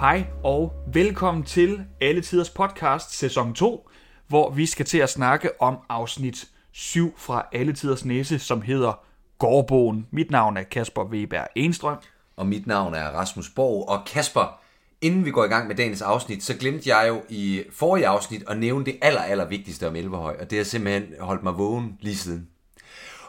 Hej og velkommen til Alle Tiders Podcast sæson 2, hvor vi skal til at snakke om afsnit 7 fra Alle Tiders Næse, som hedder Gårdbogen. Mit navn er Kasper Weber Enstrøm. Og mit navn er Rasmus Borg. Og Kasper, inden vi går i gang med dagens afsnit, så glemte jeg jo i forrige afsnit at nævne det aller, aller vigtigste om Elverhøj. Og det har simpelthen holdt mig vågen lige siden.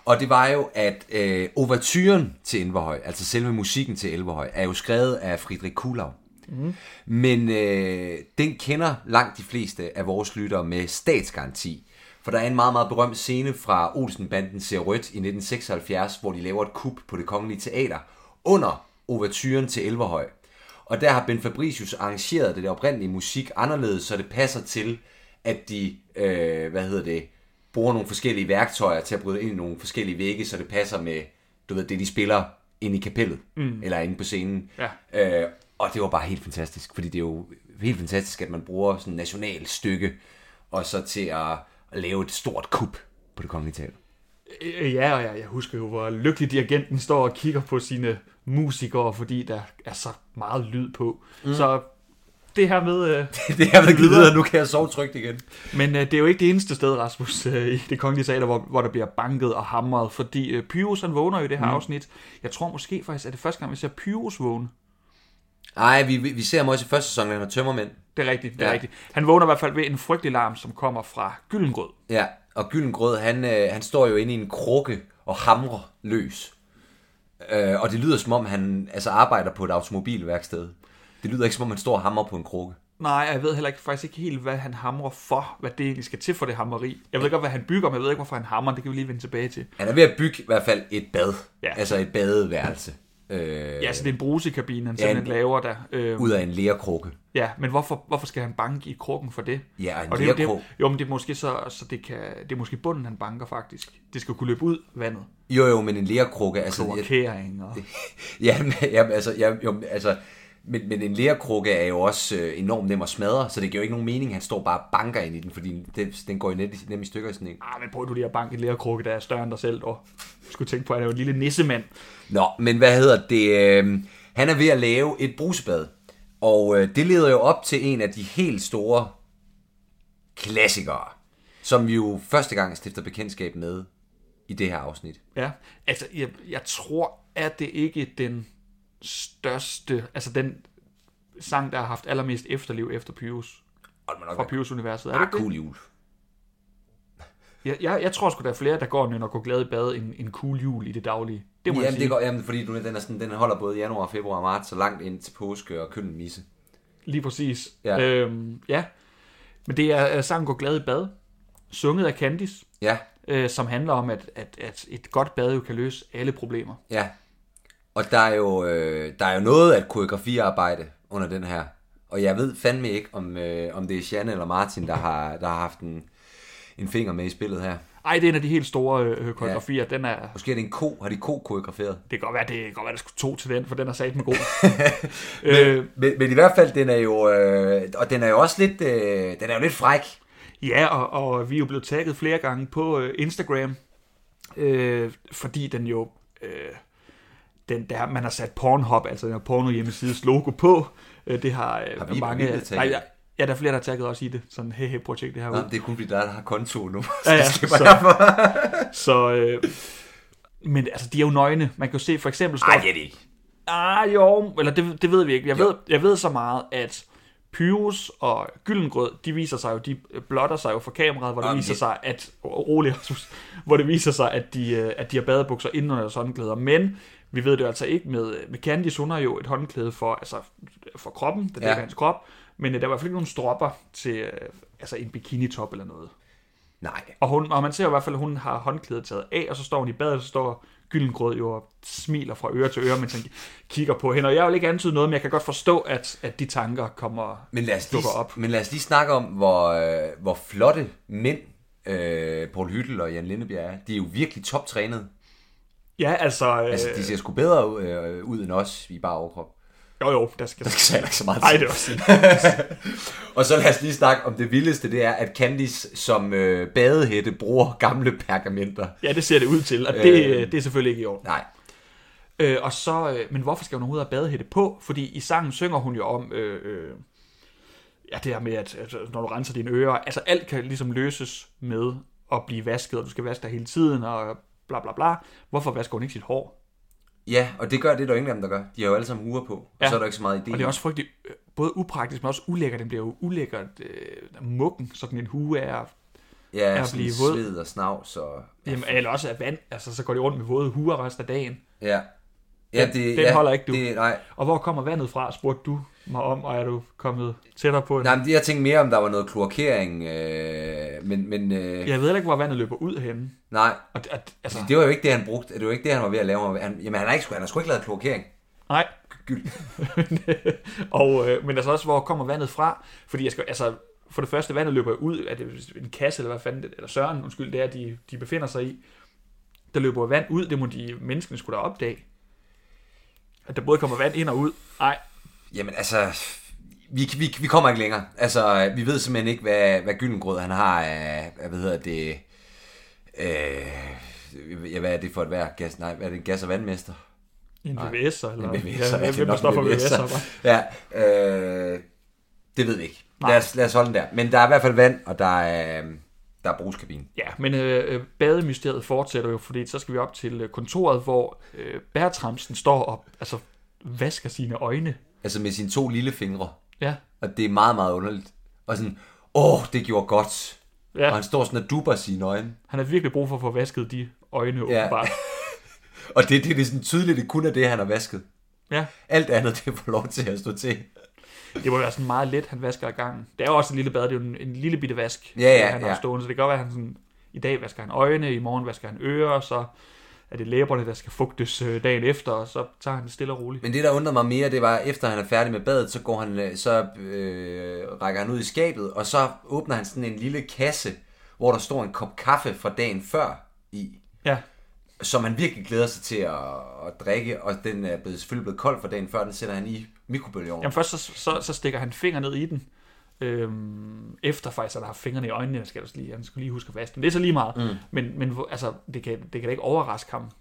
Og det var jo, at øh, overturen til Elverhøj, altså selve musikken til Elverhøj, er jo skrevet af Friedrich Kulau. Mm. Men øh, den kender langt de fleste af vores lyttere med statsgaranti. For der er en meget, meget berømt scene fra Olsenbanden ser rødt i 1976, hvor de laver et kup på det kongelige teater under overturen til Elverhøj. Og der har Ben Fabricius arrangeret det oprindelige musik anderledes, så det passer til, at de, øh, hvad hedder det, bruger nogle forskellige værktøjer til at bryde ind i nogle forskellige vægge, så det passer med, du ved, det de spiller ind i kapellet, mm. eller inde på scenen. Ja. Øh, og det var bare helt fantastisk, fordi det er jo helt fantastisk, at man bruger sådan et nationalt stykke, og så til at, at lave et stort kup på det kongelige teater. Øh, Ja, og jeg, jeg husker jo, hvor lykkelig dirigenten står og kigger på sine musikere, fordi der er så meget lyd på. Mm. Så det her med... Øh, det har været videre, nu kan jeg sove trygt igen. Men øh, det er jo ikke det eneste sted, Rasmus, øh, i det kongelige teater, hvor, hvor der bliver banket og hamret, fordi øh, Pyrus han vågner jo i det her mm. afsnit. Jeg tror måske faktisk, at det første gang, vi ser Pyrus vågne. Nej, vi, vi ser ham også i første sæson, han er tømmermænd. Det er rigtigt, det er Ja. rigtigt. Han vågner i hvert fald ved en frygtelig larm, som kommer fra Gyllengrød. Ja, og Gyllengrød, han, øh, han står jo inde i en krukke og hamrer løs. Øh, og det lyder som om, han altså, arbejder på et automobilværksted. Det lyder ikke som om, han står og hamrer på en krukke. Nej, jeg ved heller ikke, faktisk ikke helt, hvad han hamrer for, hvad det egentlig skal til for det hammeri. Jeg ved godt, hvad han bygger, men jeg ved ikke, hvorfor han hamrer. Det kan vi lige vende tilbage til. Han er ved at bygge i hvert fald et bad. Ja. Altså et badeværelse. Øh, Ja, så det er en brusekabine, han Ja, simpelthen en- laver der. Øh, Ud af en lærkrukke. ja, men hvorfor, hvorfor skal han banke i krukken for det? Ja, en Og det, er jo- det, er jo- men det er måske så, så det, kan, det er måske bunden, han banker faktisk. Det skal kunne løbe ud vandet. Jo, jo, men en lærkrukke. Altså, Kloakering og... ja, men, ja, altså, ja, jo, altså, men, men en lærkrukke er jo også øh, enormt nem at smadre, så det giver jo ikke nogen mening, at han står bare og banker ind i den, fordi den, den går jo net, nem i stykker i sådan en. Ah, men prøv du lige at banke en lærkrukke, der er større end dig selv, og du skulle tænke på, at han er jo en lille nissemand. Nå, men hvad hedder det? Øh, han er ved at lave et brusebad, og øh, det leder jo op til en af de helt store klassikere, som vi jo første gang stifter bekendtskab med i det her afsnit. Ja, altså, jeg, jeg tror, at det ikke den største, altså den sang, der har haft allermest efterliv efter Pyrus, Hold man nok fra Pyrus-universet. Er det Ah, det? cool jul. Jeg, jeg, jeg tror sgu, der er flere, der går og nynner gå glad i bad en, en cool jul i det daglige. Det må jeg Jamen, sige. det går, jamen, fordi du, den, er sådan, den holder både januar, februar og marts, så langt ind til påske og køllen misse. Lige præcis. Ja. Øhm, ja. Men det er uh, sangen Gå glad i bad, sunget af Candice, Ja, øh, som handler om, at, at, at et godt bad jo kan løse alle problemer. ja. Og der er jo, øh, der er jo noget af et koreografiarbejde under den her. Og jeg ved fandme ikke, om, øh, om det er Janne eller Martin, der har, der har haft en, en finger med i spillet her. Ej, det er en af de helt store øh, koreografier. Ja. Den er, Måske er det en ko. Har de ko koreograferet? det kan godt være, det kan godt være, der skulle to til den, for den er sat med god. øh, Men, men i hvert fald, den er jo, øh, og den er jo også lidt, øh, den er jo lidt fræk. Ja, og, og vi er jo blevet tagget flere gange på øh, Instagram, øh, fordi den jo, øh, den der, man har sat Pornhub, altså den her porno hjemmesides logo på. Øh, det har, øh, Har vi- mange... nej, ja, ja, der er flere, der har tagget også i det. Sådan, hey, hey, projekt det her Nå, ud. det er kun fordi, der, er, der har konto nu. Ja, ja, Så så- øh, men altså, de er jo nøgne. Man kan jo se, for eksempel står... Ej, det er det ikke. Ah, jo, eller det, det ved vi ikke. Jeg Jo. ved, jeg ved så meget, at Pyrus og Gyllengrød, de viser sig jo, de blotter sig jo for kameraet, hvor det Jamen, viser det- sig, at, rolig, hvor det viser sig, at de, øh, at de har badebukser inden under deres håndklæder. Men vi ved det jo altså ikke med, med Candice, hun har jo et håndklæde for, altså, for kroppen, Ja. dækker hans krop, men øh, der var i hvert fald ikke nogen stropper til øh, altså en bikinitop eller noget. Nej. Og, hun, og man ser i hvert fald, at hun har håndklædet taget af, og så står hun i badet, og så står Gyllengrød jo og smiler fra øre til øre, mens han kigger på hende. Og jeg vil ikke antyde noget, men jeg kan godt forstå, at, at de tanker kommer Men lad os lige, dukker op. men lad os lige snakke om, hvor, øh, hvor flotte mænd øh, Paul Hyttel og Jan Lindebjerg er. De er jo virkelig toptrænet. Ja, altså... Øh, Altså, de ser sgu bedre ud, øh, ud end os i bare overkrop. Jo, jo, der skal... Der skal heller ikke så meget Nej, til. det var sige. Og så lad os lige snakke om det vildeste, det er, at Candice som øh, badehætte bruger gamle pergamenter. Ja, det ser det ud til, og det, Øh. det er selvfølgelig ikke i orden. Nej. Øh, og så, øh, men hvorfor skal hun overhovedet have badehætte på? Fordi i sangen synger hun jo om, øh, øh, ja, det her med, at, at når du renser dine ører, altså alt kan ligesom løses med at blive vasket, og du skal vaske dig hele tiden, og bla bla bla. Hvorfor vasker hun ikke sit hår? Ja, og det gør det er der jo ingen af dem, der gør. De har jo alle sammen huer på, og Ja. så er der ikke så meget idé. Og det er også frygteligt, øh, både upraktisk, men også ulækkert. Den bliver jo ulækkert øh, mukken, sådan en hue er. ja, at sådan blive våd. sved og snavs og... Jamen, eller også af vand, altså så går det rundt med våde huer resten af dagen. Ja. Ja, Den- det, den ja, holder ikke, du. Det, nej, Og hvor kommer vandet fra, spurgte du mig om, og er du kommet tættere på? nej, men det, jeg tænkte mere, om der var noget kloakering, øh, men, men øh, Jeg ved ikke, hvor vandet løber ud henne. nej, Og, og, altså, det var jo ikke det, han brugte. Det var jo ikke det, han var ved at lave. Han, jamen, han har, ikke, han har sgu ikke lavet kloakering. nej. Gyld. og, øh, men altså også, hvor kommer vandet fra? Fordi jeg skal, altså, for det første, vandet løber ud af det, en kasse, eller hvad fanden, det- eller søren, undskyld, det er, de, de befinder sig i. Der løber vand ud, det må de menneskene skulle da opdage. At der både kommer vand ind og ud. Nej, Jamen altså, vi, vi, vi kommer ikke længere. Altså, vi ved simpelthen ikke, hvad, hvad Gyllengrød han har af, hvad hedder det, øh, ja, hvad er det for et værk? Gas, nej, hvad er det, gas- og vandmester? en. VVS'er, eller En VVS'er, ja, ja, det hvem står for VVS'er. Ja, øh, det ved vi ikke. Nej. Lad os, lad os holde den der. Men der er i hvert fald vand, og der er, øh, der er brugskabine. Ja, men øh, øh, bademysteriet fortsætter jo, fordi så skal vi op til øh, kontoret, hvor øh, Bertramsen står og altså, vasker sine øjne. Altså med sine to lille fingre. Ja, Og det er meget, meget underligt. Og sådan, åh, det gjorde godt. Ja. ja. Og han står sådan og duber sine øjne. han har virkelig brug for at få vasket de øjne, åbenbart. Og det, det, det er sådan tydeligt, det kun er det, han har vasket. Ja, Alt andet, det får lov til at stå til. det må være sådan meget let, han vasker i gangen. Det er jo også en lille bad, det er jo en, en lille bitte vask, Ja, ja, han har ja. stående. Så det kan godt være, at han sådan, i dag vasker han øjne, i morgen vasker han ører, så er det læberne, der skal fugtes øh, dagen efter, og så tager han det stille og roligt. Men det, der undrede mig mere, det var, efter han er færdig med badet, så går han, øh, så øh, rækker han ud i skabet, og så åbner han sådan en lille kasse, hvor der står en kop kaffe fra dagen før i, Ja, som han virkelig glæder sig til at, at drikke, og den er blevet, selvfølgelig blevet kold for dagen før, den sætter han i mikrobølgeovnen. Jamen først så, så, så stikker han fingre ned i den, øhm, efter faktisk at han har fingrene i øjnene, skal jeg lige, han skal lige huske vaske dem. Det er så lige meget, mm. men, men altså, det, kan, det kan da ikke overraske ham,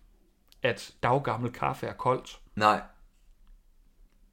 at daggammel kaffe er koldt. Nej,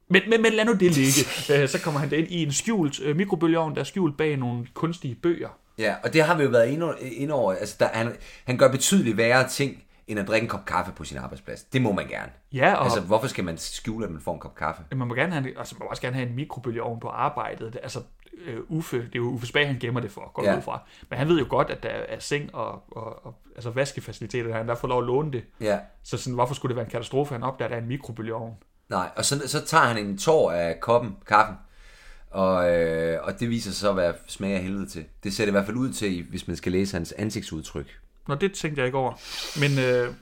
Men, men, men lad nu det ligge. Øh, så kommer han ind i en skjult øh, mikrobølgeovn, der er skjult bag nogle kunstige bøger. ja, og det har vi jo været inde over. Altså, der, han, han gør betydeligt værre ting, end at drikke en kop kaffe på sin arbejdsplads. Det må man gerne. Ja, og Altså, hvorfor skal man skjule, at man får en kop kaffe? man må gerne have, altså, man må også gerne have en mikrobølgeovn på arbejdet. Det, altså, øh, Uffe, det er jo Uffe Spag, han gemmer det for, går Ja. ja. ud fra. Men han ved jo godt, at der er seng og, og, og altså vaskefaciliteter, han der får lov at låne det. Ja, Så sådan, hvorfor skulle det være en katastrofe, han opdager, at der er en mikrobølgeovn? Nej, og så, så tager han en tår af koppen, kaffen, og, øh, og det viser sig så at være smag af helvede til. Det ser det i hvert fald ud til, hvis man skal læse hans ansigtsudtryk. Nå, det tænkte jeg ikke over. Men øh,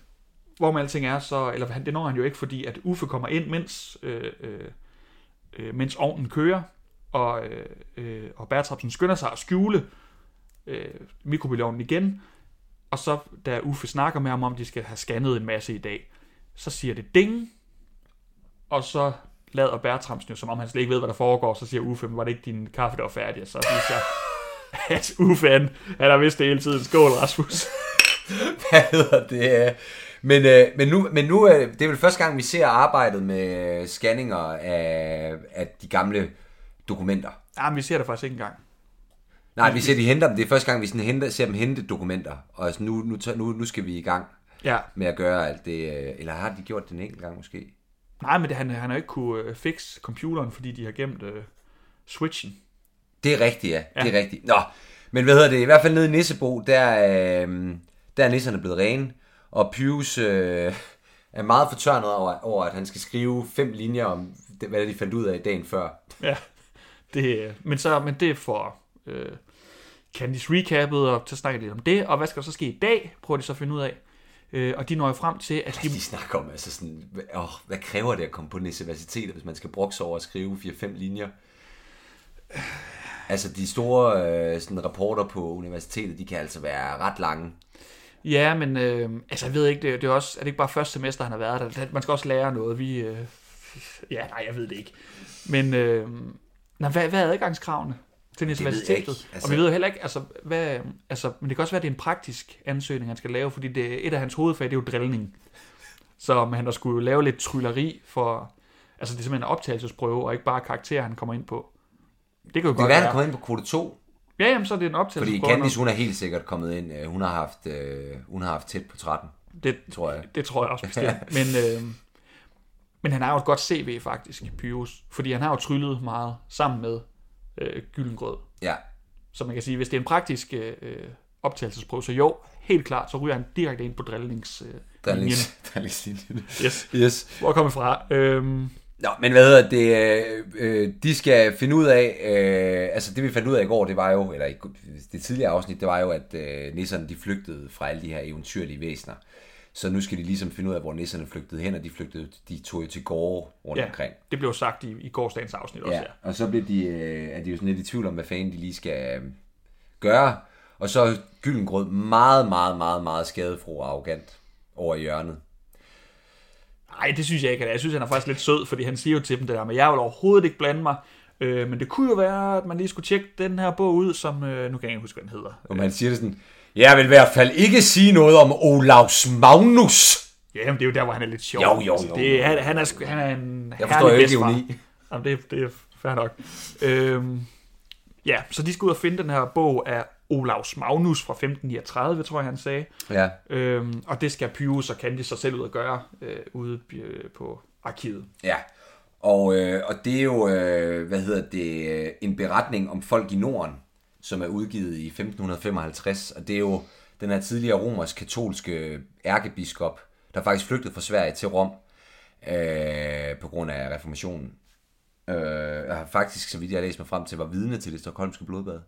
hvor man alting er, så, eller han- det når han jo ikke, fordi at Uffe kommer ind, mens, øh, øh, øh mens ovnen kører, og, øh, øh, og Bertrapsen skynder sig at skjule øh, mikrobølgeovnen igen, og så da Uffe snakker med ham om, at de skal have scannet en masse i dag, så siger det ding, og så lader Bertramsen jo, som om han slet ikke ved, hvad der foregår, så siger Uffe, var det ikke din kaffe, der var færdig? Og så viser jeg, at Uffe, han, han har vidst det hele tiden. Skål, Rasmus. Hvad hedder det? Men, øh, men nu, men nu er det er vel første gang, vi ser arbejdet med scanninger af, af de gamle dokumenter. Ja, men vi ser det faktisk ikke engang. Nej, vi ser de henter dem. Det er første gang, vi sådan henter, ser dem hente dokumenter. Og altså, nu, nu, nu, nu skal vi i gang Ja. med at gøre alt det. øh, Eller har de gjort det en enkelt gang måske? Nej, men det, han, han har ikke kunne øh, computeren, fordi de har gemt øh, switchen. Det er rigtigt, ja. ja. Det er rigtigt. Nå, men hvad hedder det? I hvert fald nede i Nissebo, der, øh, der er nisserne blevet rene. Og Pius øh, er meget fortørnet over, over, at han skal skrive fem linjer om, det, hvad de fandt ud af dagen før. Ja. Det, men, så, men det er for øh, Candice recappet, og så snakker de lidt om det. Og hvad skal der så ske i dag, prøver de så at finde ud af. Øh, og de når jo frem til, at de... De snakker om, altså sådan, åh, hvad kræver det at komme på Nisse hvis man skal brokse over at skrive 4-5 linjer? Altså, de store øh, sådan, rapporter på universitetet, de kan altså være ret lange. Ja, men øh, altså, jeg ved ikke, det, det er, også, er det ikke bare første semester, han har været der? Man skal også lære noget. Vi, øh, ja, nej, jeg ved det ikke. Men øh, nej, hvad, hvad er adgangskravene til universitetet? Altså... Altså- Og vi ved jo heller ikke, altså, hvad, altså, men det kan også være, at det er en praktisk ansøgning, han skal lave, fordi det, et af hans hovedfag, det er jo drillning. Så han har skulle lave lidt trylleri for... Altså det er simpelthen en optagelsesprøve, og ikke bare karakter, han kommer ind på. Det kan jo Det godt være, han være. kommer ind på kvote 2, Ja, jamen, så er det en fordi optagelsesprøve. Candice, hun er helt sikkert kommet ind. Øh, Hun har haft, øh, hun har haft tæt på 13, det, tror jeg. det tror jeg også bestemt. men, øh, men han har jo et godt CV faktisk, Pyrus. Fordi han har jo tryllet meget sammen med øh, Gyllengrød. Ja, Så man kan sige, hvis det er en praktisk øh, optagelsesprøve, så jo, helt klart, så ryger han direkte ind på drillings, øh, drillings, drillings Yes. Yes. Hvor kommer fra? Øhm, Nå, men hvad hedder det, øh, øh, de skal finde ud af, øh, altså det vi fandt ud af i går, det var jo, eller i det tidligere afsnit, det var jo, at øh, nisserne de flygtede fra alle de her eventyrlige væsener. Så nu skal de ligesom finde ud af, hvor nisserne flygtede hen, og de flygtede, de tog jo til gårde rundt ja, omkring. det blev sagt i, i gårdsdagens afsnit også, Ja, ja. og så bliver de, øh, er de jo sådan lidt i tvivl om, hvad fanden de lige skal øh, gøre. Og så er Gyllengrød meget, meget, meget, meget skadefro og arrogant over hjørnet. Nej, det synes jeg ikke. det er. Jeg synes, han er faktisk lidt sød, fordi han siger jo til dem det der, men jeg vil overhovedet ikke blande mig. Øh, men det kunne jo være, at man lige skulle tjekke den her bog ud, som, øh, nu kan jeg ikke huske, hvad den hedder. Og man siger det sådan, jeg vil i hvert fald ikke sige noget om Olavs Magnus. Ja, men det er jo der, hvor han er lidt sjov. Jo, jo, Altså, jo, Det, jo. er, han, han, er, han er en Jeg forstår jo ikke ironi. Jamen, det, det er fair nok. Øhm, ja, så de skal ud og finde den her bog af Olavs Magnus fra 1539, tror jeg, han sagde. Ja, Øhm, og det skal Pyrus og Candice sig selv ud og gøre øh, ude øh, på arkivet. ja. Og, øh, og det er jo, øh, hvad hedder det, øh, en beretning om folk i Norden, som er udgivet i 1555. Og det er jo den her tidligere romersk-katolske ærkebiskop, der faktisk flygtede fra Sverige til Rom øh, på grund af reformationen. Øh, jeg har faktisk, så vidt jeg har læst mig frem til, var vidne til det stokholmske blodbad.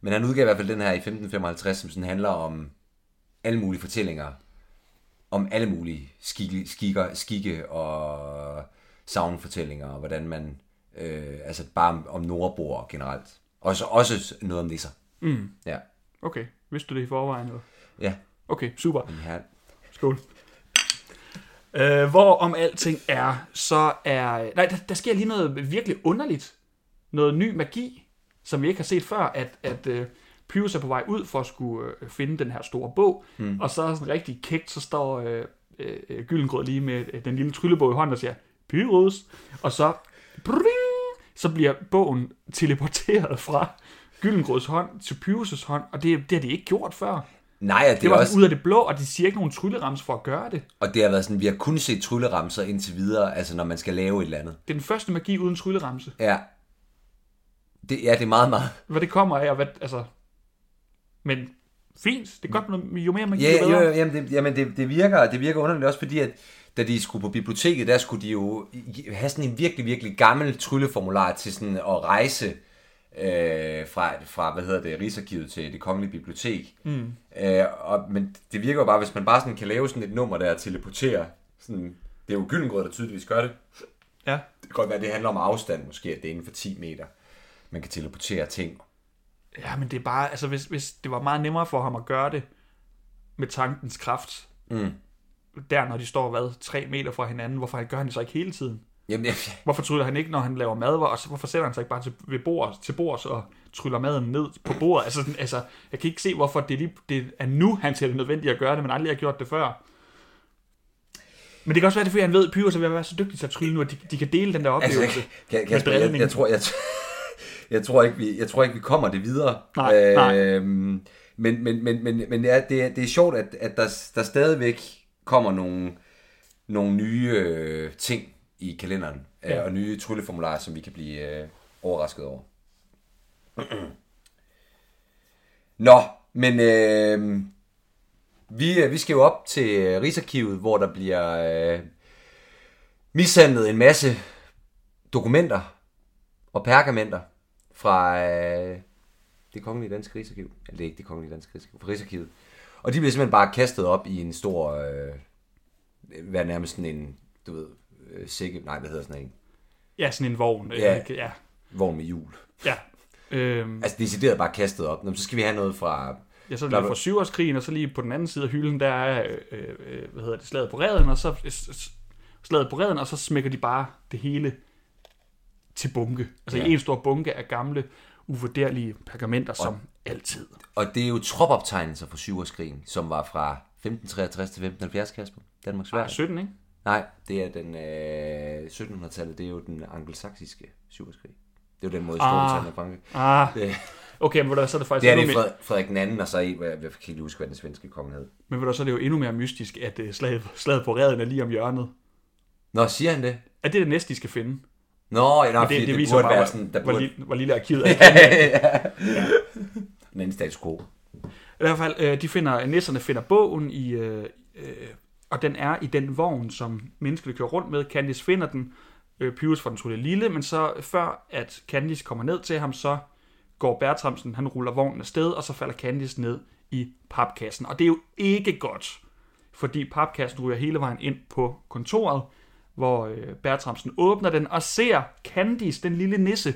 Men han udgav i hvert fald den her i 1555, som sådan handler om alle mulige fortællinger om alle mulige skikke, skikker, skikke og savnfortællinger, og hvordan man, øh, altså bare om, nordboer generelt. Og så også noget om nisser. Mm. Ja. Okay, vidste du det i forvejen? Eller? Ja, Okay, super. her. Skål. Øh, hvor om alting er, så er... Nej, der, der sker lige noget virkelig underligt. Noget ny magi, som vi ikke har set før, at, at uh, Pyrus er på vej ud for at skulle uh, finde den her store bog, mm. og så er sådan rigtig kægt, så står uh, uh, Gyllengrød lige med uh, den lille tryllebog i hånden og siger, Pyrus, og så, bring, så bliver bogen teleporteret fra Gyllengrøds hånd til Pyrus' hånd, og det, det har de ikke gjort før. Nej, og det, Det er var også, ud af det blå, og de siger ikke nogen tryllerams for at gøre det. og det har været sådan, vi har kun set trylleramser indtil videre, altså når man skal lave et eller andet. Det er den første magi uden trylleramse. Ja. Det, ja, det er meget, meget... Hvad det kommer af, og hvad, altså... Men fint, det er godt, jo mere magi, Ja, jo bedre. jo, jamen, det, jamen det, det, virker, det virker underligt også, fordi at da de skulle på biblioteket, der skulle de jo have sådan en virkelig, virkelig gammel trylleformular til sådan at rejse øh, fra, fra, hvad hedder det, Rigsarkivet til det kongelige bibliotek. Mm. Øh, og, men det virker jo bare, hvis man bare sådan kan lave sådan et nummer, der teleporterer, sådan, det er jo Gyllengrød, der tydeligvis gør det. Ja. Det kan godt være, at det handler om afstand måske, at det er inden for 10 meter. Man kan teleportere ting. ja, men det er bare, altså hvis, hvis det var meget nemmere for ham at gøre det med tankens kraft, Mm. der når de står, hvad, tre meter fra hinanden, hvorfor gør han det så ikke hele tiden? Jamen, jeg, Hvorfor tryller han ikke, når han laver mad, og så, hvorfor sætter han sig ikke bare til, ved bord, til bords og tryller maden ned på bordet? Altså, altså, jeg kan ikke se, hvorfor det, lige, det er nu, han ser det nødvendigt at gøre det, men aldrig har gjort det før. Men det kan også være, det er, fordi han ved, at Pyrus er ved at være så dygtig til at trylle nu, at de, de kan dele den der Altså, oplevelse. kan, Kasper, med jeg, drilling. jeg, tror, jeg, jeg, tror ikke, vi, jeg tror ikke, vi kommer det videre. Nej, nej. Øhm, men men, men, men, men ja, det, er, det er sjovt, at, at der, der stadigvæk kommer nogle, nogle nye øh, ting i kalenderen, ja. Øh, og nye trylleformularer, som vi kan blive øh, overrasket over. Nå, men øh, vi, øh, vi skal jo op til øh, Rigsarkivet, hvor der bliver øh, mishandlet en masse dokumenter og pergamenter fra øh, det kongelige danske rigsarkiv. Eller det er ikke det kongelige danske rigsarkiv, fra Rigsarkivet. Og de bliver simpelthen bare kastet op i en stor, øh, hvad nærmest sådan en, du ved, øh, sikke, nej, hvad hedder sådan en, Ja, sådan en vogn. øh, Ja. Ja, vogn med hjul. ja. Øhm, Altså decideret bare kastet op. Nå, så skal vi have noget fra, ja, så er det fra syvårskrigen, og så lige på den anden side af hylden, der er, øh, øh, hvad hedder det, slaget på redden, og så øh, slaget på redden, og så smækker de bare det hele til bunke. Altså Ja. en stor bunke af gamle, uvurderlige pergamenter, som altid. og det er jo tropoptegnelser fra syvårskrigen, som var fra 1563 til 1570, Kasper. Danmarks Sverige. 17, ikke? Nej, det er den øh, 1700-tallet, det er jo den angelsaksiske syverskrig. Det er jo den måde, Ah. Storbritannien og Frankrig. Ah, Det, okay, men du, så er det faktisk det er det Frederik, Frederik den anden, og så i, hvad- jeg kan ikke huske, hvad den svenske konge hed. men ved du, så er det jo endnu mere mystisk, at uh, slaget, slaget på redden er lige om hjørnet. Nå, siger han det? Er det det næste, de skal finde? Nå, ja, Men fordi det, det, viser burde bare, være hvor- sådan, der hvor, burde... lille, hvor lille arkivet er. Den anden status quo. I hvert fald, øh, de finder, nisserne finder bogen i, øh, øh, og den er i den vogn, som menneskene kører rundt med. Candice finder den, øh, Pyrus får den trullet lille, men så før at Candice kommer ned til ham, så går Bertramsen, han ruller vognen afsted, og så falder Candice ned i papkassen. Og det er jo ikke godt, fordi papkassen ryger hele vejen ind på kontoret, hvor øh, Bertramsen åbner den og ser Candice, den lille nisse,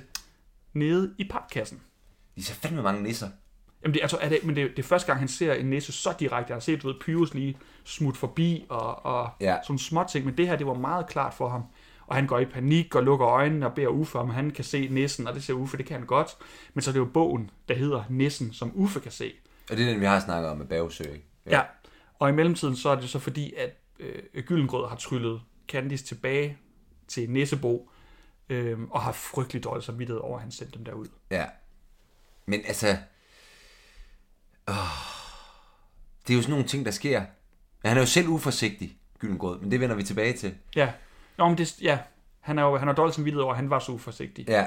nede i papkassen. De ser fandme mange nisser. Jamen det, altså, er det, men det, det er første gang, han ser en nisse så direkte. Han har set, du ved, Pyrus lige smut forbi og, og Ja. sådan små ting, men det her, det var meget klart for ham. Og han går i panik og lukker øjnene og beder Uffe om, han kan se nissen, og det ser Uffe, det kan han godt. Men så er det jo bogen, der hedder Nissen, som Uffe kan se. Og det er den, vi har snakket om med Bagsø, ikke? Ja. ja. Og i mellemtiden, så er det så fordi, at øh, Gyllengrød har tryllet Candice tilbage til Nissebo, øh, og har frygtelig dårlig samvittighed over, at han sendte dem derud. Ja. Men altså... Åh, det er jo sådan nogle ting, der sker. Men han er jo selv uforsigtig, Gyllengrød, men det vender vi tilbage til. Ja, Nå, men det, ja. Han er jo han har dårlig samvittighed over, at han var så uforsigtig. Ja,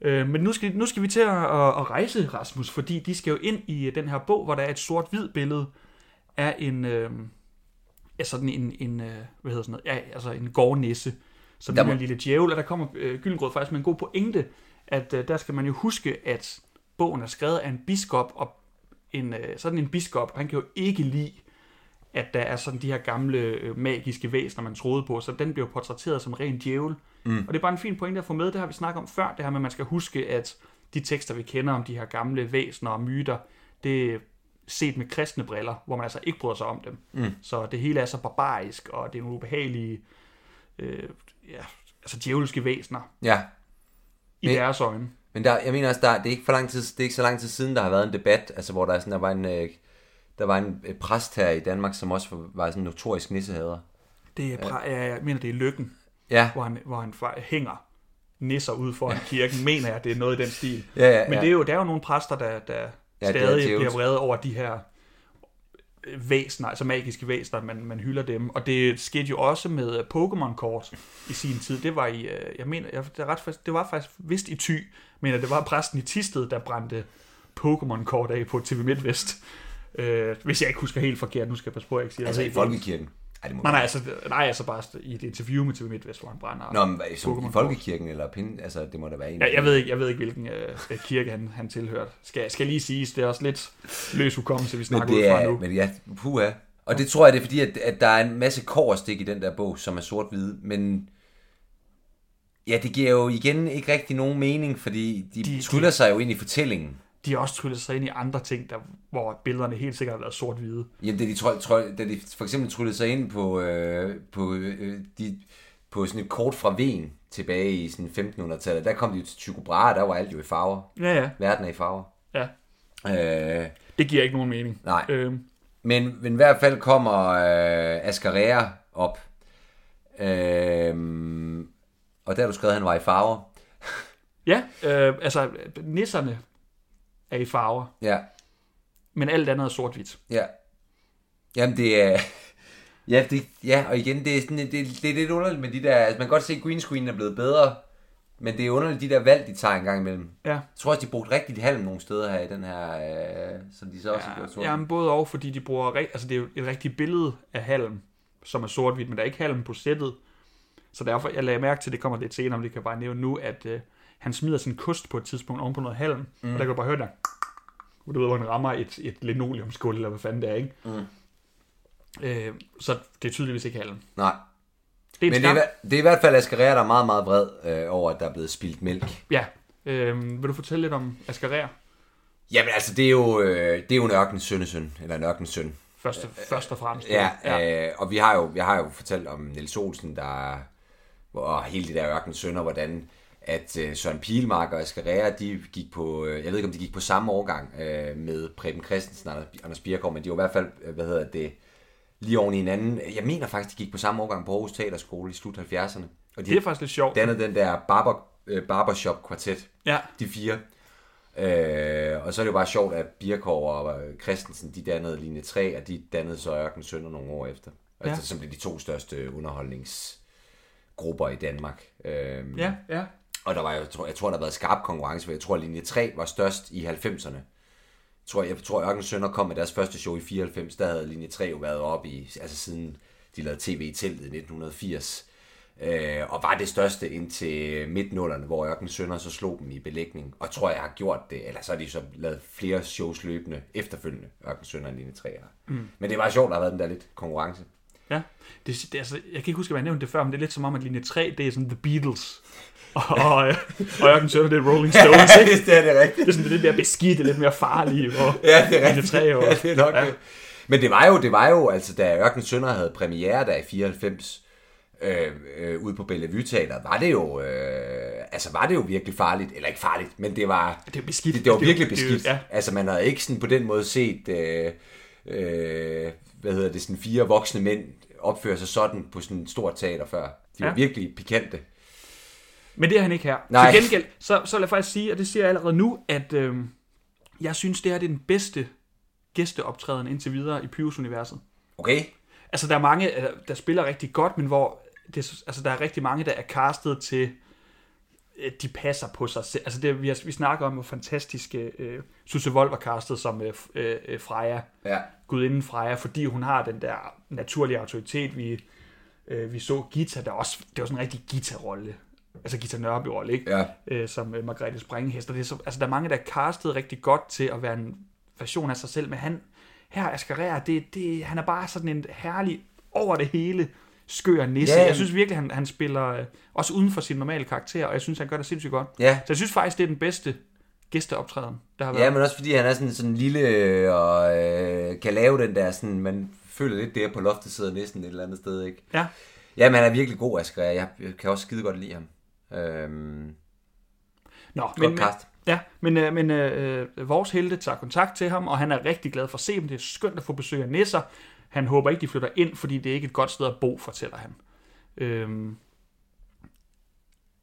Øh, men nu skal, nu skal vi til at, at, at rejse, Rasmus, fordi de skal jo ind i øh, den her bog, hvor der er et sort-hvid billede af en, øh, ja, sådan en, en øh, hvad hedder sådan noget, ja, altså en gårdnisse, som Der må- en lille djævel, og der kommer øh, Gyllengrød faktisk med en god pointe, at øh, der skal man jo huske, at bogen er skrevet af en biskop, og en, øh, sådan en biskop, han kan jo ikke lide, at der er sådan de her gamle øh, magiske væsener, man troede på, så den bliver portrætteret som ren djævel. Mm. Og det er bare en fin pointe at få med, det har vi snakket om før, det her med, at man skal huske, at de tekster, vi kender om de her gamle væsener og myter, det er set med kristne briller, hvor man altså ikke bryder sig om dem. Mm. Så det hele er så barbarisk, og det er nogle ubehagelige, øh, ja, altså djævelske væsener ja. i Men- deres øjne. Men der, jeg mener også, der, det, er ikke for lang tid, det er ikke så lang tid siden, der har været en debat, altså hvor der, er sådan, der var en, øh, der var en øh, præst her i Danmark, som også var, sådan en notorisk nissehader. Det er, pra- ja. jeg mener, det er lykken, Ja, hvor han, hvor han hænger nisser ude foran kirken, mener jeg, det er noget i den stil. ja, ja. Men ja. det er jo, der er jo nogle præster, der, der Ja, det stadig bliver vrede over de her væsener, altså magiske væsener, man, man hylder dem. Og det skete jo også med Pokémon-kort i sin tid. Det var i, øh, jeg mener, jeg, det, er ret, fast- det var faktisk vist i Thy, men det var præsten i Tisted, der brændte Pokémon-kort af på TV MidtVest. Øh, hvis jeg ikke husker helt forkert, nu skal jeg passe på, at jeg ikke siger altså i helt folkekirken. Ej, det må Nej, nej, altså, nej, altså bare i et interview med TV MidtVest, hvor han brænder. Nå, men hvad, som i folkekirken eller pind, altså det må da være en. Ja, jeg ved ikke, jeg ved ikke hvilken øh, kirke han, han tilhørte. Skal, skal lige siges, det er også lidt løs hukommelse, vi snakker ud det fra nu. men ja, puha. Og det tror jeg, det er fordi, at, at der er en masse korstik i den der bog, som er sort-hvide, men ja, det giver jo igen ikke rigtig nogen mening, fordi de, De- de tryller sig jo ind i fortællingen. De har også tryllet sig ind i andre ting, der, hvor billederne helt sikkert har været sort-hvide. Jamen, da de, trø, trø, da de for eksempel tryllede sig ind på, øh, på, øh, de, på sådan et kort fra Ven tilbage i sådan 1500-tallet, der kom de jo til Tycho Brahe, der var alt jo i farver. Ja, ja, Verden er i farver. ja. Øh, Det giver ikke nogen mening. Nej. Øhm, Men, men i hvert fald kommer øh, Ascarea op. Øh, og der har du skrevet, at han var i farver. ja, øh, altså, nisserne er i farver, Ja, men alt andet er sort-hvidt. ja. Jamen det er... Ja, det, ja, og igen, det er, sådan, det, det er lidt underligt med de der... Altså, man kan godt se, at green screen er blevet bedre, men det er underligt, de der valg, de tager en gang imellem. Ja, Jeg tror også, de brugte rigtigt halm nogle steder her i den her... Øh, som de så også har gjort ja sort. jamen, både og, fordi de bruger... Altså, det er jo et rigtigt billede af halm, som er sort-hvidt, men der er ikke halm på sættet. Så derfor, jeg lagde mærke til, det kommer lidt senere, men det kan jeg bare nævne nu, at øh, han smider sin kost på et tidspunkt oven på noget halm, mm. og der kan du bare høre der, du ved, hvor han rammer et, et linoleumsgulv, eller hvad fanden det er, ikke? Mm. Øh, så det er tydeligvis ikke halm. Nej. Det er en Men det er, det er i hvert fald Ascarea, der er meget, meget vred øh, over, at der er blevet spildt mælk. Ja. Øh, vil du fortælle lidt om Ascarer? Jamen altså, det er jo, øh, det er jo en ørkens sønnesøn, eller en ørkens søn. Først, først og fremmest. Ja, ja. Øh, og vi har, jo, vi har jo fortalt om Niels Olsen, der og hele det der ørkens sønner, hvordan at øh, Søren Pilmark og Ascarea, de gik på, øh, jeg ved ikke om de gik på samme årgang øh, med Preben Christensen og Anders- Birkov, men de var i hvert fald, øh, hvad hedder det, lige oven i hinanden. Jeg mener faktisk, de gik på samme årgang på Aarhus Teaterskole i slut 70'erne. Og de Det er faktisk lidt sjovt. dannede den der barber, øh, barbershop kvartet. Ja. De fire. Øh, og så er det jo bare sjovt, at Birkov og øh, Christensen, de dannede linje 3, og de dannede så Ørken Sønder nogle år efter. Ja. Altså, som blev de to største underholdningsgrupper i Danmark. Øh, Ja, ja. Og der var, jeg tror, jeg tror, der har været skarp konkurrence, for jeg tror, at linje 3 var størst i 90'erne. Jeg tror, jeg tror, Ørken Sønder kom med deres første show i 94, der havde linje 3 jo været oppe i, altså siden de lavede tv i teltet i 1980. Øh, og var det største indtil midtnullerne, hvor Ørken Sønder så slog dem i belægning. Og tror, jeg har gjort det, eller så har de så lavet flere shows løbende efterfølgende, Ørken Sønder og linje 3 mm. Men det var sjovt, at der har været den der lidt konkurrence. Ja, det, det, altså, jeg kan ikke huske, at jeg nævnte det før, men det er lidt som om, at linje 3, det er sådan The Beatles. Og, og, og Jørgen Sønder, det er Rolling Stones, ikke? det er det rigtigt. Det er sådan det er lidt mere beskidte, lidt mere farlige. Og Ja, det er rigtigt. 3 og, Ja, det er nok ja. ja. Men det var jo, det var jo, altså da Ørken Sønder havde premiere der i 94, øh, øh, ude på Bellevue Teater, var det jo, øh, altså var det jo virkelig farligt, eller ikke farligt, men det var, Det er beskidt. det, det var Det virkelig det er jo- beskidt. ja. Altså man havde ikke sådan på den måde set, øh, øh, hvad hedder det, sådan fire voksne mænd opføre sig sådan på sådan et stort teater før. De var Ja. virkelig pikante. Men det er han ikke her. Nej. Til gengæld, så, så vil jeg faktisk sige, og det siger jeg allerede nu, at øh, jeg synes, det her det er den bedste gæsteoptræden indtil videre i Pyrus-universet. Okay? Altså, der er mange, øh, der spiller rigtig godt, men hvor det, altså, der er rigtig mange, der er castet til, øh, de passer på sig selv. Altså, det, vi, har, vi snakker om, hvor fantastiske øh, Susse Vold var castet som øh, øh, øh, Freja, Ja. gudinden Freja, fordi hun har den der naturlige autoritet. Vi, øh, vi så Gita, der også, det var sådan en rigtig Gita-rolle. Altså Gita Nørby-rolle, ikke? Ja. øh, som øh, Margrethe Springhest. Og det er så, altså, der er mange, der er castet rigtig godt til at være en version af sig selv, men han, her Asger det, det, han er bare sådan en herlig, over det hele, skør nisse. Ja. Jeg synes virkelig, han, han spiller øh, også uden for sin normale karakter, og jeg synes, han gør det sindssygt godt. Ja. Så jeg synes faktisk, det er den bedste gæsteoptræden, der har været. Ja, men også fordi han er sådan, sådan lille øh, og øh, kan lave den der sådan, man føler lidt der på loftet sidder næsten et eller andet sted, ikke? ja. Ja, men han er virkelig god, Asger. Jeg kan også skide godt lide ham. Øhm, Nå, Godt men, men, cast. ja, men, øh, men øh, vores helte tager kontakt til ham, og han er rigtig glad for at se dem. Det er skønt at få besøg af nisser. Han håber ikke, de flytter ind, fordi det er ikke et godt sted at bo, fortæller han. Øhm,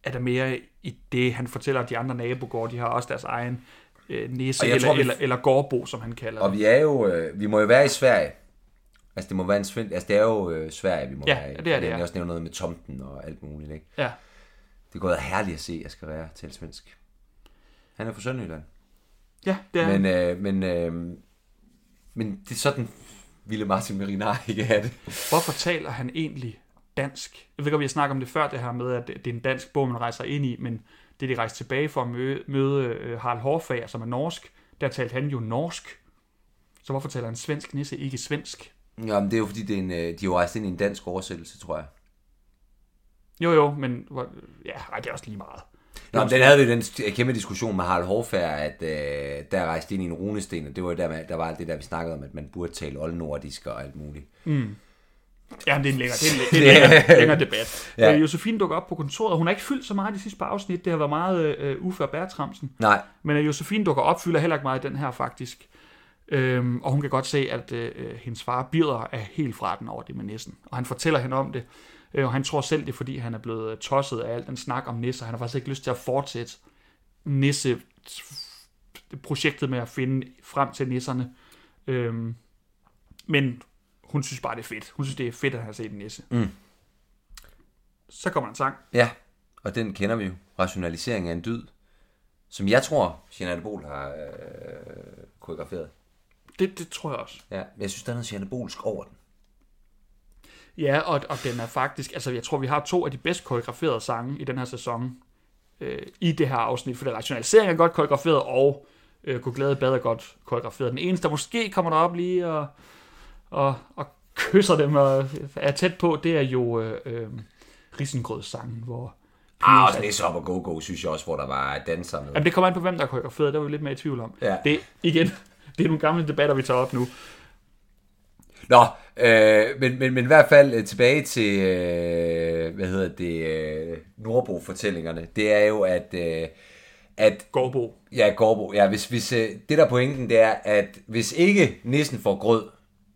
er der mere i det, han fortæller, at de andre nabogårde, de har også deres egen øh, Og jeg eller, tror, vi- eller, eller gårdbo, som han kalder og det. vi er jo, øh, vi må jo være i Sverige. Altså, det må være en sven, altså, det er jo øh, Sverige, vi må Ja, være i. det er det, ja. har også nævnt noget med tomten og alt muligt, ikke? Ja. Det være herligt at se Asger Rea tale svensk. Han er fra Sønderjylland. ja, det er Men, men, øh, men, øh, men det er sådan, ville Martin Merinar ikke have det. Hvorfor taler han egentlig dansk? Jeg ved godt, vi har snakket om det før, det her med, at det er en dansk bog, man rejser ind i, men det de rejste tilbage for at møde, møde øh, Harald Hårfager, som er norsk, der talte han jo norsk. Så hvorfor taler en svensk nisse ikke svensk? Jamen, det er jo fordi, det er en, øh, de er jo rejst ind i en dansk oversættelse, tror jeg. Jo, jo, men ja, ej, det er også lige meget. Nå, men den havde vi den kæmpe diskussion med Harald Hårfær, at øh, der rejste ind i en runesten, og det var jo der, med- der var alt det der, vi snakkede om, at man burde tale oldnordisk og alt muligt. Ja, men det er en længere, det er en, det er en længere, længere debat. Ja. Øh, Josefine dukker op på kontoret, hun har ikke fyldt så meget de sidste par afsnit. Det har været meget øh, Uffe og Bertramsen. Nej, Men øh, Josefine dukker op, fylder heller ikke meget i den her faktisk. Øhm, og hun kan godt se, at øh, øh, hendes far Birder er helt fra den over det med nissen. Og han fortæller hende om det. Øh, og han tror selv, det er fordi, han er blevet øh, tosset af alt den snak om nisser. Han har faktisk ikke lyst til at fortsætte nisse projektet med at finde frem til nisserne. Øhm, men hun synes bare, det er fedt. Hun synes, det er fedt, at har set en nisse. Mm. Så kommer en sang. ja, og den kender vi jo. Rationalisering af en dyd, som jeg tror, Jeanette Bol har øh, koreograferet. Det, det tror jeg også. Ja, men jeg synes, der er noget Jeanette Bolsk over den. Ja, og, og den er faktisk, altså jeg tror, vi har to af de bedst koreograferede sange i den her sæson øh, i det her afsnit, for det rationalisering er godt koreograferet, og øh, Gå Glæde Bad er godt koreograferet. Den eneste, der måske kommer derop lige og, og, og kysser dem og er tæt på, det er jo øh, øh, Risengrødssangen, hvor Ah, og Nisse Hop og Go Go, synes jeg også, hvor der var danser med. Jamen, det kommer an på, hvem der er koreograferet, der var vi lidt mere i tvivl om. Ja. Det, igen, det er nogle gamle debatter, vi tager op nu. Nå, øh, men, men, men i hvert fald øh, tilbage til, øh, hvad hedder det, øh, Nordbo-fortællingerne. Det er jo, at, øh, at Gårdbo. ja, Gårdbo, ja, hvis, hvis, øh, det der er pointen, det er, at hvis ikke nissen får grød,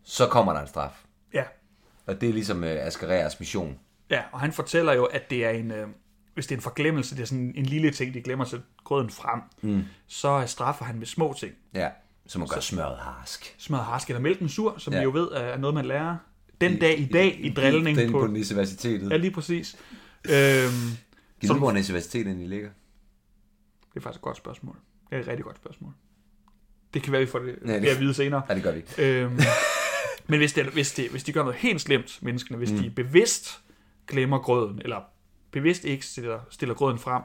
så kommer der en straf. Ja, Og det er ligesom øh, Askereas mission. ja, og han fortæller jo, at det er en, øh, hvis det er en forglemmelse, det er sådan en lille ting, de glemmer sætte grøden frem, mm. så straffer han med små ting. Ja, som at gøre smøret harsk. Smør harsk eller mælken sur, som ja. Ja. vi jo ved er noget, man lærer den dag i dag i drillning Den på, på... universitetet. Ja, lige præcis. Øhm, Giv som- hvor universitetet I ligger? det er faktisk et godt spørgsmål. Det er et rigtig godt spørgsmål. Det kan være, vi får det Ja, det- at vide senere. Nej, det gør vi. Øhm, men hvis, det, hvis, det, hvis de gør noget helt slemt, menneskene, hvis Mm. de bevidst glemmer grøden, eller bevidst ikke stiller, stiller grøden frem,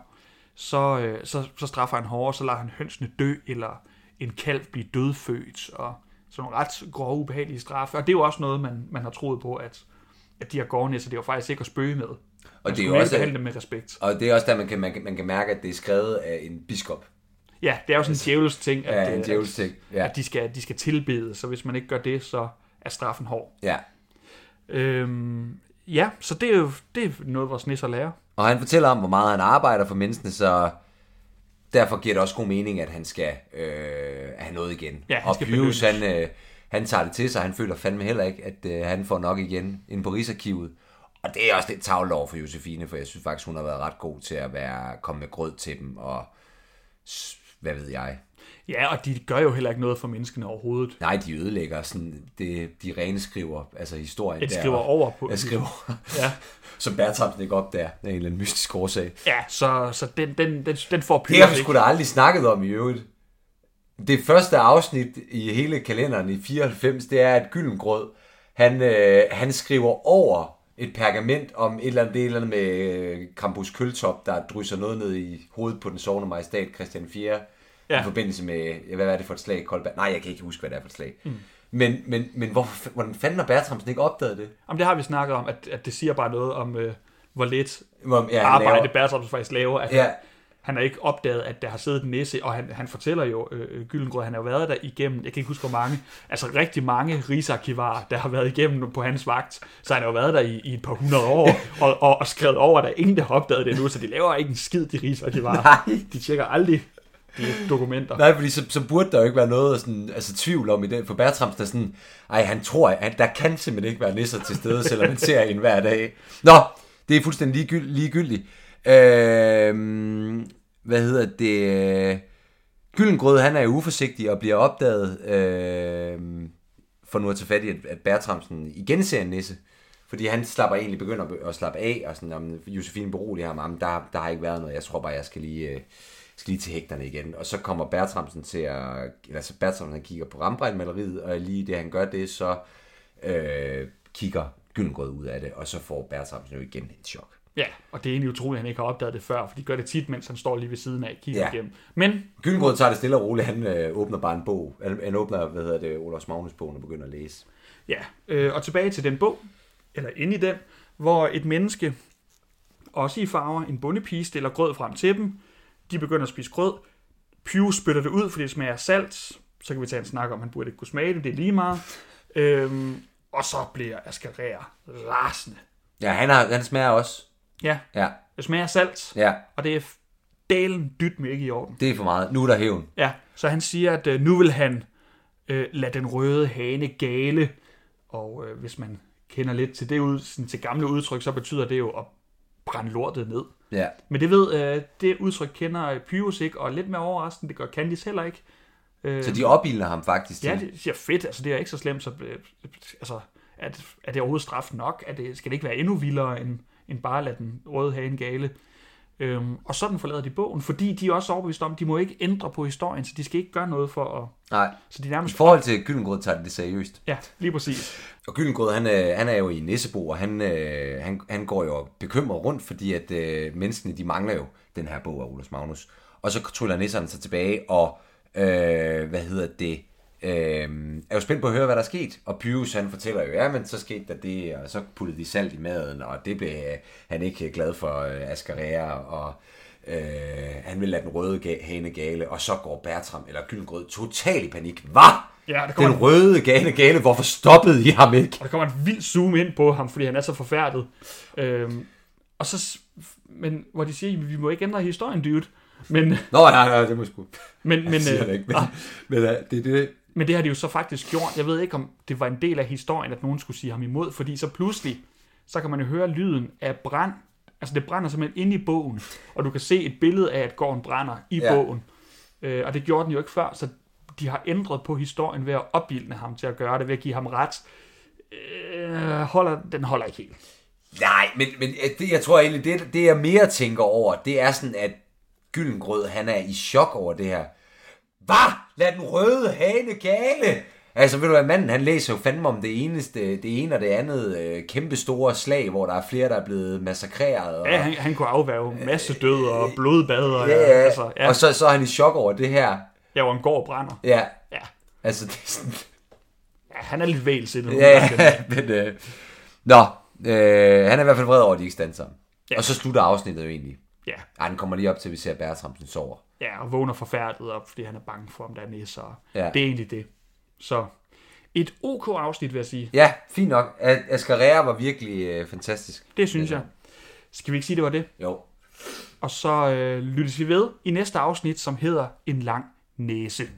så, øh, så, så straffer han hårdere, så lader han hønsene dø, eller en kalv blive dødfødt, og sådan nogle ret grove, ubehagelige straffe. Og det er jo også noget, man, man har troet på, at, at de her gårdnæsser, det er jo faktisk ikke at spøge med. Og Man det er jo også, dem med respekt. og det er også der, man kan, man, kan, man kan mærke, at det er skrevet af en biskop. Ja, det er jo sådan en djævelsk ting, at, Ja, en øh, djævelsk ting. Ja. at de, skal, de skal tilbede, så hvis man ikke gør det, så er straffen hård. ja. Øhm, ja, så det er jo det er noget, vores nisser lærer. Og han fortæller om, hvor meget han arbejder for menneskene, så derfor giver det også god mening, at han skal øh, have noget igen. Ja, han og Pius, han, øh, han tager det til sig, han føler fandme heller ikke, at øh, han får nok igen inde på Rigsarkivet. Og det er også lidt tavlet over for Josefine, for jeg synes faktisk, hun har været ret god til at være, komme med grød til dem, og hvad ved jeg. Ja, og de gør jo heller ikke noget for menneskene overhovedet. Nej, de ødelægger sådan, det, de rene skriver, altså historien At de der. skriver over på Jeg skriver, Ja, som Bertramsen ikke op der, af en eller anden mystisk årsag. ja så, så den, den, den, den får Det Pius har vi sgu da aldrig snakket om i øvrigt. Det første afsnit i hele kalenderen i 94, det er, at Gyllengrød, han, øh, han skriver over et pergament om et eller andet, det er et eller andet med øh, Krampus Køltop, der drysser noget ned i hovedet på den sovende majestat Christian 4. Ja. I forbindelse med, hvad er det for et slag? Kolberg? Nej, jeg kan ikke huske, hvad det er for et slag. Mm. Men, men, men hvorfor, hvordan fanden har Bertramsen ikke opdaget det? Jamen, det har vi snakket om, at, at det siger bare noget om, øh, hvor lidt Hvor, ja, arbejde laver- Bertram faktisk laver. At Ja. han, han har ikke opdaget, at der har siddet en nisse, og han, han fortæller jo, øh, Gyllengrød, han har været der igennem, jeg kan ikke huske hvor mange, altså rigtig mange rigsarkivarer, der har været igennem på hans vagt, så han har jo været der i, i et par hundrede år, og, og, og skrevet over, der er ingen, der har opdaget det endnu, så de laver ikke en skid, de rigsarkivarer. Nej. De tjekker aldrig de dokumenter. Nej, fordi så, så burde der jo ikke være noget sådan, altså, tvivl om i det. For Bertrams, der er sådan, ej, han tror, at der kan simpelthen ikke være nisser til stede, selvom man ser en hver dag. Nå, det er fuldstændig ligegyld, ligegyldigt. Øh, hvad hedder det? Gyllengrød, han er jo uforsigtig og bliver opdaget, øh, for nu at tage fat i, at, Bertramsen igen ser en nisse. Fordi han slapper egentlig begynder at slappe af, og sådan, om Josefine beroliger ham, "Jamen, der, der har ikke været noget, jeg tror bare, jeg skal lige, øh, skal lige til hægterne igen. Og så kommer Bertramsen til at, eller så Bertramsen han kigger på Rembrandt-maleriet, og lige det han gør det, så øh, kigger Gyllengrød ud af det, og så får Bertramsen jo igen et chok. Ja, og det er egentlig utroligt, at han ikke har opdaget det før, for de gør det tit, mens han står lige ved siden af, kigger Ja. igennem. Men Gyllengrød tager det stille og roligt, han øh, åbner bare en bog, han, han åbner, hvad hedder det, Olafs Magnus-bogen og begynder at læse. Ja, øh, og tilbage til den bog, eller ind i den, hvor et menneske, også i farver, en bondepige, stiller grød frem til dem. De begynder at spise grød. Pius spytter det ud, fordi det smager salt. Så kan vi tage en snak om, han burde ikke kunne smage det. Det er lige meget. Øhm, og så bliver Askerer rasende. Ja, han, har, han smager også. Ja, Ja, det smager salt, ja, og det er dalen dyt med ikke i orden. det er for meget. Nu er der hævn. Ja, så han siger, at øh, nu vil han øh, lade den røde hane gale. Og øh, hvis man kender lidt til det ud, sådan til gamle udtryk, så betyder det jo at brænde lortet ned. Ja. Men det ved, øh, det udtryk kender Pyrus ikke, og lidt mere overraskende, det gør Candice heller ikke. Øh, Så de opildner ham faktisk til. Ja, det siger fedt, altså det er ikke så slemt, så øh, altså, det, er det overhovedet straf nok? Er det, skal det ikke være endnu vildere, end, end bare at lade den røde hane gale? Øhm, og sådan forlader de bogen, fordi de er også overbevist om, at de må ikke ændre på historien, så de skal ikke gøre noget for at... Nej. Så de I nærmest... forhold til Gyllengrød tager de det seriøst. Ja, lige præcis. Og Gyllengrød, han, øh, han er jo i Nissebo, og han, øh, han, han går jo bekymret rundt, fordi at øh, menneskene, de mangler jo den her bog af Olaf Magnus. Og så tryller nisserne sig tilbage, og øh, hvad hedder det, øh, er jo spændt på at høre, hvad der er sket. Og Pyrus, han fortæller jo, ja, men så skete der det, og så puttede de salt i maden, og det blev øh, han ikke glad for øh, Askerea, og øh, han ville lade den røde ga- hane gale, og så går Bertram, eller Gyllengrød, total i panik. Hvad? Ja, der Den kommer, røde gane gale, hvorfor stoppede I ham ikke? og der kommer en vild zoom ind på ham, fordi han er så forfærdet. Øhm, og så... Men hvor de siger, vi må ikke ændre historien, dude. Men, Nå, nej, nej, det må jeg sgu. men, Men, men, siger øh, det ikke. Men, men uh, det er det, Men det har de jo så faktisk gjort. Jeg ved ikke, om det var en del af historien, at nogen skulle sige ham imod, fordi så pludselig, så kan man jo høre lyden af brand. Altså det brænder simpelthen inde i bogen, og du kan se et billede af, at gården brænder i Ja. bogen. Øh, og det gjorde den jo ikke før, så de har ændret på historien ved at opbilde ham til at gøre det, ved at give ham ret. Øh, holder, den holder ikke helt. Nej, men, men øh, det, jeg tror egentlig, det, det jeg mere tænker over, det er sådan, at Gyllengrød, han er i chok over det her. Hvad? Lad den røde hane gale! Altså, ved du hvad, manden, han læser jo fandme om det eneste, det ene og det andet øh, kæmpe store slag, hvor der er flere, der er blevet massakreret. Og, Ja, han, han kunne afværge masse død og blodbad. Og, ja, ja, altså, ja, og så, så er han i chok over det her. ja, hvor en gård brænder. Ja, Ja, altså, det er sådan, ja han er lidt vælsindet. ja, men, øh, nå, øh, han er i hvert fald vred over, at de ikke stand sammen. Ja. Og så slutter afsnittet jo egentlig. Ja, Ej, den kommer lige op til, at vi ser Bertramsen sover. Ja, og vågner forfærdet op, fordi han er bange for, om der er nisser. Ja. Det er egentlig det. Så et OK afsnit, vil jeg sige. Ja, fint nok. Ascarera var virkelig øh, fantastisk. Det synes jeg. Skal vi ikke sige, det var det? Jo. Og så øh, lyttes vi ved i næste afsnit, som hedder En lang næse.